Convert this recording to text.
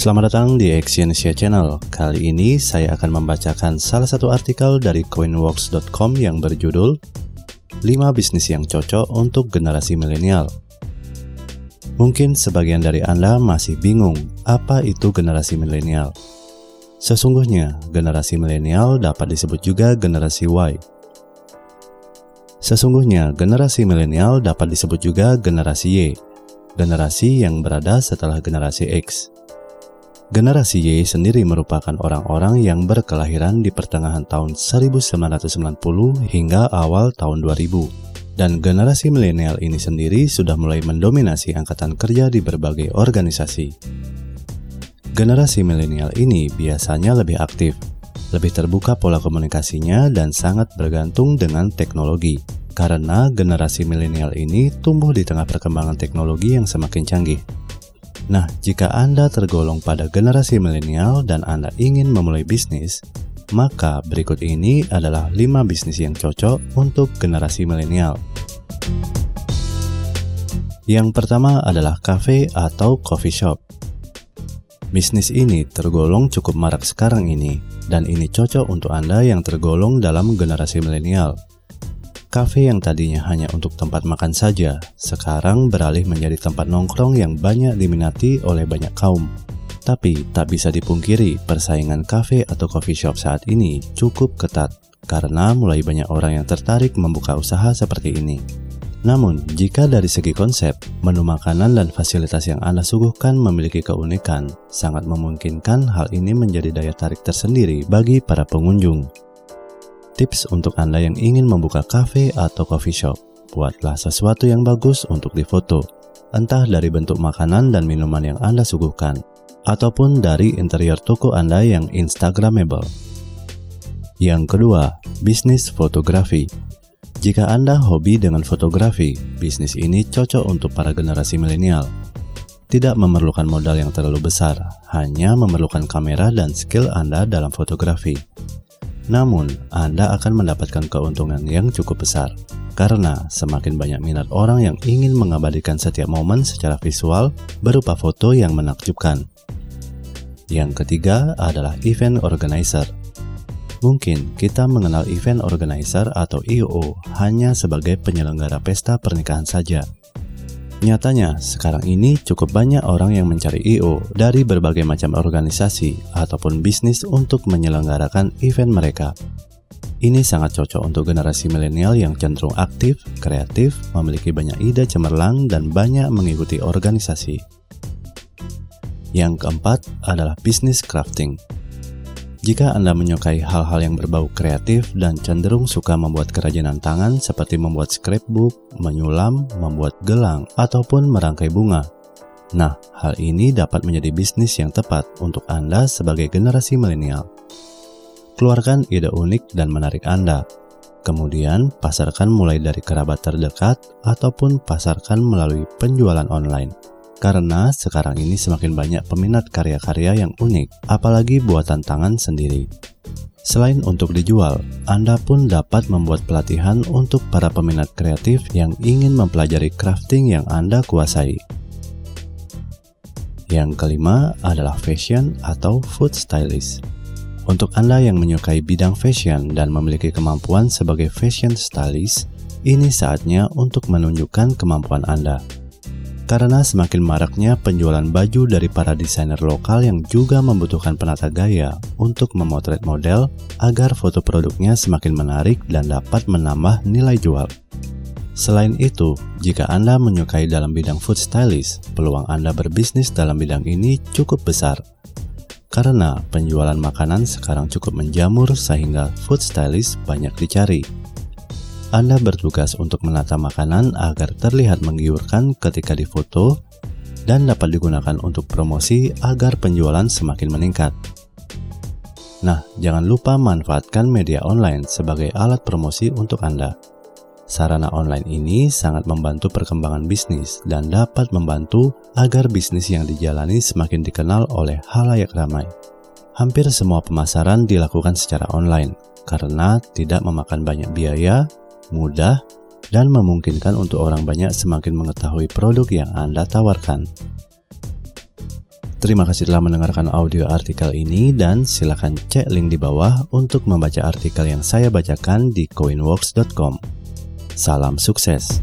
Selamat datang di Exyonesia Channel. Kali ini saya akan membacakan salah satu artikel dari coinworks.com yang berjudul 5 bisnis yang cocok untuk generasi milenial. Mungkin sebagian dari Anda masih bingung apa itu generasi milenial. Sesungguhnya, generasi milenial dapat disebut juga generasi Y. Sesungguhnya, generasi milenial dapat disebut juga generasi Y, generasi yang berada setelah generasi X. Generasi Y sendiri merupakan orang-orang yang berkelahiran di pertengahan tahun 1990 hingga awal tahun 2000. Dan generasi milenial ini sendiri sudah mulai mendominasi angkatan kerja di berbagai organisasi. Generasi milenial ini biasanya lebih aktif, lebih terbuka pola komunikasinya dan sangat bergantung dengan teknologi. Karena generasi milenial ini tumbuh di tengah perkembangan teknologi yang semakin canggih. Nah, jika Anda tergolong pada generasi milenial dan Anda ingin memulai bisnis, maka berikut ini adalah 5 bisnis yang cocok untuk generasi milenial. Yang pertama adalah cafe atau coffee shop. Bisnis ini tergolong cukup marak sekarang ini, dan ini cocok untuk Anda yang tergolong dalam generasi milenial Kafe yang tadinya hanya untuk tempat makan saja, sekarang beralih menjadi tempat nongkrong yang banyak diminati oleh banyak kaum. Tapi tak bisa dipungkiri, persaingan kafe atau coffee shop saat ini cukup ketat karena mulai banyak orang yang tertarik membuka usaha seperti ini. Namun, jika dari segi konsep, menu makanan dan fasilitas yang Anda suguhkan memiliki keunikan, sangat memungkinkan hal ini menjadi daya tarik tersendiri bagi para pengunjung. Tips untuk Anda yang ingin membuka cafe atau coffee shop. Buatlah sesuatu yang bagus untuk difoto, entah dari bentuk makanan dan minuman yang Anda suguhkan, ataupun dari interior toko Anda yang Instagramable. Yang kedua, bisnis fotografi. Jika Anda hobi dengan fotografi, bisnis ini cocok untuk para generasi milenial. Tidak memerlukan modal yang terlalu besar, hanya memerlukan kamera dan skill Anda dalam fotografi. Namun, Anda akan mendapatkan keuntungan yang cukup besar karena semakin banyak minat orang yang ingin mengabadikan setiap momen secara visual berupa foto yang menakjubkan. Yang ketiga adalah event organizer. Mungkin kita mengenal event organizer atau EO hanya sebagai penyelenggara pesta pernikahan saja. Nyatanya, sekarang ini cukup banyak orang yang mencari I.O. dari berbagai macam organisasi ataupun bisnis untuk menyelenggarakan event mereka. Ini sangat cocok untuk generasi milenial yang cenderung aktif, kreatif, memiliki banyak ide cemerlang, dan banyak mengikuti organisasi. Yang keempat adalah bisnis crafting. Jika Anda menyukai hal-hal yang berbau kreatif dan cenderung suka membuat kerajinan tangan seperti membuat scrapbook, menyulam, membuat gelang, ataupun merangkai bunga. Nah, hal ini dapat menjadi bisnis yang tepat untuk Anda sebagai generasi milenial. Keluarkan ide unik dan menarik Anda. Kemudian, pasarkan mulai dari kerabat terdekat ataupun pasarkan melalui penjualan online karena sekarang ini semakin banyak peminat karya-karya yang unik, apalagi buatan tangan sendiri. Selain untuk dijual, Anda pun dapat membuat pelatihan untuk para peminat kreatif yang ingin mempelajari crafting yang Anda kuasai. Yang kelima adalah fashion atau food stylist. Untuk Anda yang menyukai bidang fashion dan memiliki kemampuan sebagai fashion stylist, ini saatnya untuk menunjukkan kemampuan Anda karena semakin maraknya penjualan baju dari para desainer lokal yang juga membutuhkan penata gaya untuk memotret model agar foto produknya semakin menarik dan dapat menambah nilai jual. Selain itu, jika Anda menyukai dalam bidang food stylist, peluang Anda berbisnis dalam bidang ini cukup besar. Karena penjualan makanan sekarang cukup menjamur sehingga food stylist banyak dicari. Anda bertugas untuk menata makanan agar terlihat menggiurkan ketika difoto dan dapat digunakan untuk promosi agar penjualan semakin meningkat. Nah, jangan lupa manfaatkan media online sebagai alat promosi untuk Anda. Sarana online ini sangat membantu perkembangan bisnis dan dapat membantu agar bisnis yang dijalani semakin dikenal oleh halayak ramai. Hampir semua pemasaran dilakukan secara online karena tidak memakan banyak biaya mudah, dan memungkinkan untuk orang banyak semakin mengetahui produk yang Anda tawarkan. Terima kasih telah mendengarkan audio artikel ini dan silakan cek link di bawah untuk membaca artikel yang saya bacakan di coinworks.com. Salam sukses.